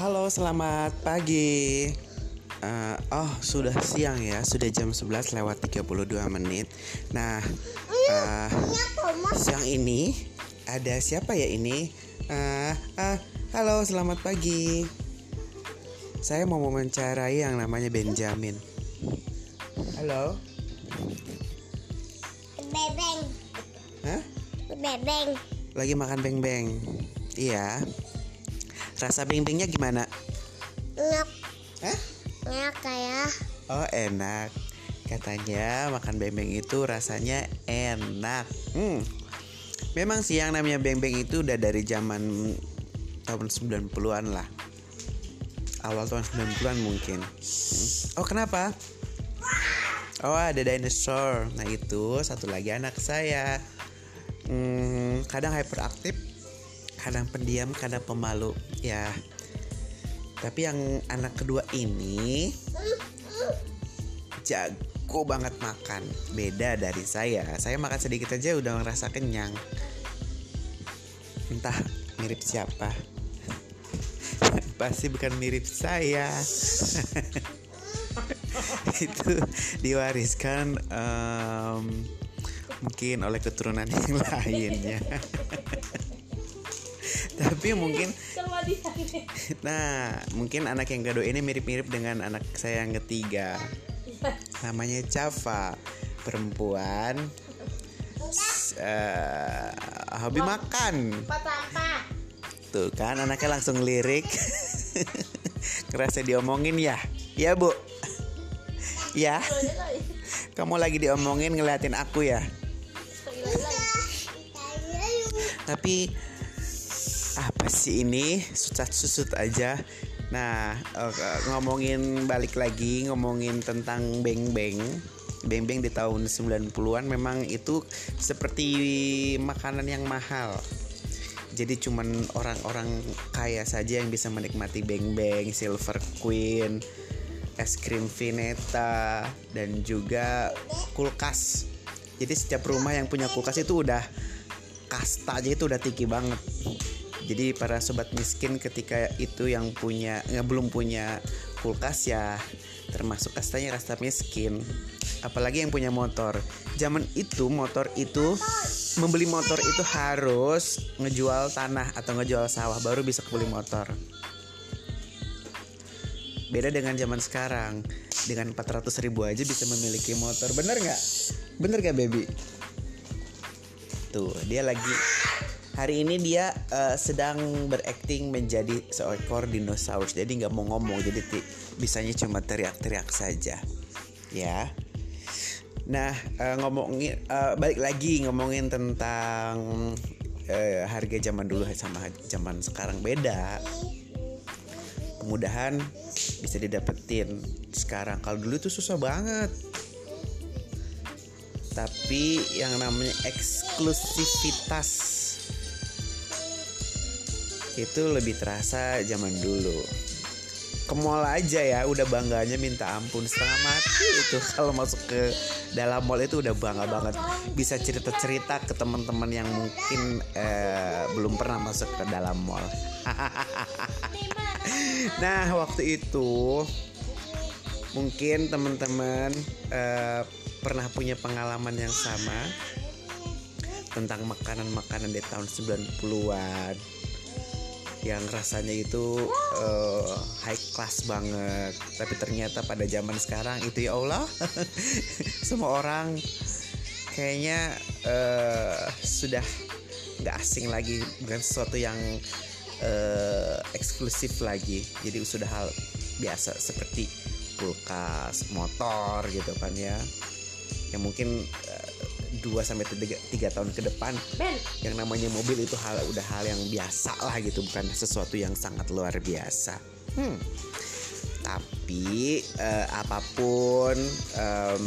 Halo, selamat pagi. Uh, oh, sudah siang ya, sudah jam 11 lewat 32 menit. Nah, uh, siang ini ada siapa ya ini? Uh, uh, halo, selamat pagi. Saya mau mewawancarai yang namanya Benjamin. Halo. Bebeng. Hah? Bebeng. Lagi makan beng-beng. Iya. Rasa beng-bengnya gimana? Enak. Hah? Enak kayak. Oh enak Katanya makan beng-beng itu rasanya enak hmm. Memang sih yang namanya beng-beng itu udah dari zaman tahun 90-an lah Awal tahun 90-an mungkin hmm. Oh kenapa? Oh ada dinosaur Nah itu satu lagi anak saya hmm, Kadang hyperaktif Kadang pendiam, kadang pemalu Ya tapi yang anak kedua ini jago banget makan. Beda dari saya. Saya makan sedikit aja udah ngerasa kenyang. Entah mirip siapa. Pasti bukan mirip saya. Itu diwariskan um, mungkin oleh keturunan yang lainnya. Tapi mungkin Nah, mungkin anak yang kedua ini mirip-mirip dengan anak saya yang ketiga. Namanya Java, perempuan. Uh, hobi makan. Tuh kan anaknya langsung lirik. Kerasa diomongin ya? Ya, Bu. Ya. Kamu lagi diomongin ngeliatin aku ya? Tapi sih ini susut susut aja. Nah ngomongin balik lagi ngomongin tentang beng beng beng beng di tahun 90-an memang itu seperti makanan yang mahal. Jadi cuman orang-orang kaya saja yang bisa menikmati beng beng silver queen es krim vineta dan juga kulkas. Jadi setiap rumah yang punya kulkas itu udah kasta aja itu udah tinggi banget jadi para sobat miskin ketika itu yang punya nggak belum punya kulkas ya termasuk kastanya rasa miskin. Apalagi yang punya motor. Zaman itu motor itu membeli motor itu harus ngejual tanah atau ngejual sawah baru bisa kebeli motor. Beda dengan zaman sekarang. Dengan 400 ribu aja bisa memiliki motor. Bener nggak? Bener gak baby? Tuh dia lagi hari ini dia uh, sedang berakting menjadi seekor dinosaurus. Jadi nggak mau ngomong jadi bisanya cuma teriak-teriak saja. Ya. Nah uh, ngomongin uh, balik lagi ngomongin tentang uh, harga zaman dulu sama zaman sekarang beda. Kemudahan bisa didapetin sekarang. Kalau dulu itu susah banget. Tapi yang namanya eksklusivitas itu lebih terasa zaman dulu. Ke mall aja ya udah bangganya minta ampun setengah mati itu. Kalau masuk ke dalam mall itu udah bangga banget. Bisa cerita-cerita ke teman-teman yang mungkin eh, belum pernah masuk ke dalam mall. Nah waktu itu mungkin teman-teman eh, pernah punya pengalaman yang sama tentang makanan-makanan di tahun 90-an yang rasanya itu uh, high class banget. Tapi ternyata pada zaman sekarang itu ya Allah semua orang kayaknya uh, sudah nggak asing lagi bukan sesuatu yang uh, eksklusif lagi. Jadi sudah hal biasa seperti kulkas motor gitu kan ya. Yang mungkin 2 sampai 3, tahun ke depan ben. yang namanya mobil itu hal udah hal yang biasa lah gitu bukan sesuatu yang sangat luar biasa. Hmm. Tapi uh, apa pun um,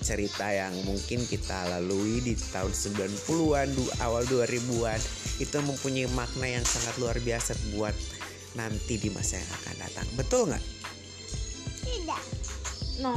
cerita yang mungkin kita lalui di tahun 90-an, awal 2000-an itu mempunyai makna yang sangat luar biasa buat nanti di masa yang akan datang. Betul nggak? Tidak. No.